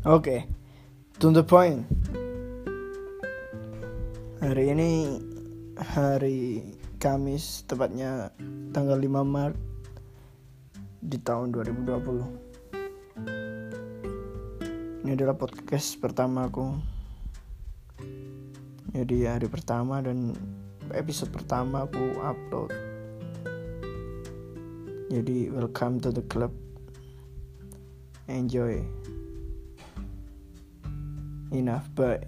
Oke, to the point. Hari ini hari Kamis, tepatnya tanggal 5 Maret di tahun 2020. Ini adalah podcast pertama aku. Jadi hari pertama dan episode pertama aku upload. Jadi welcome to the club. Enjoy. enough, but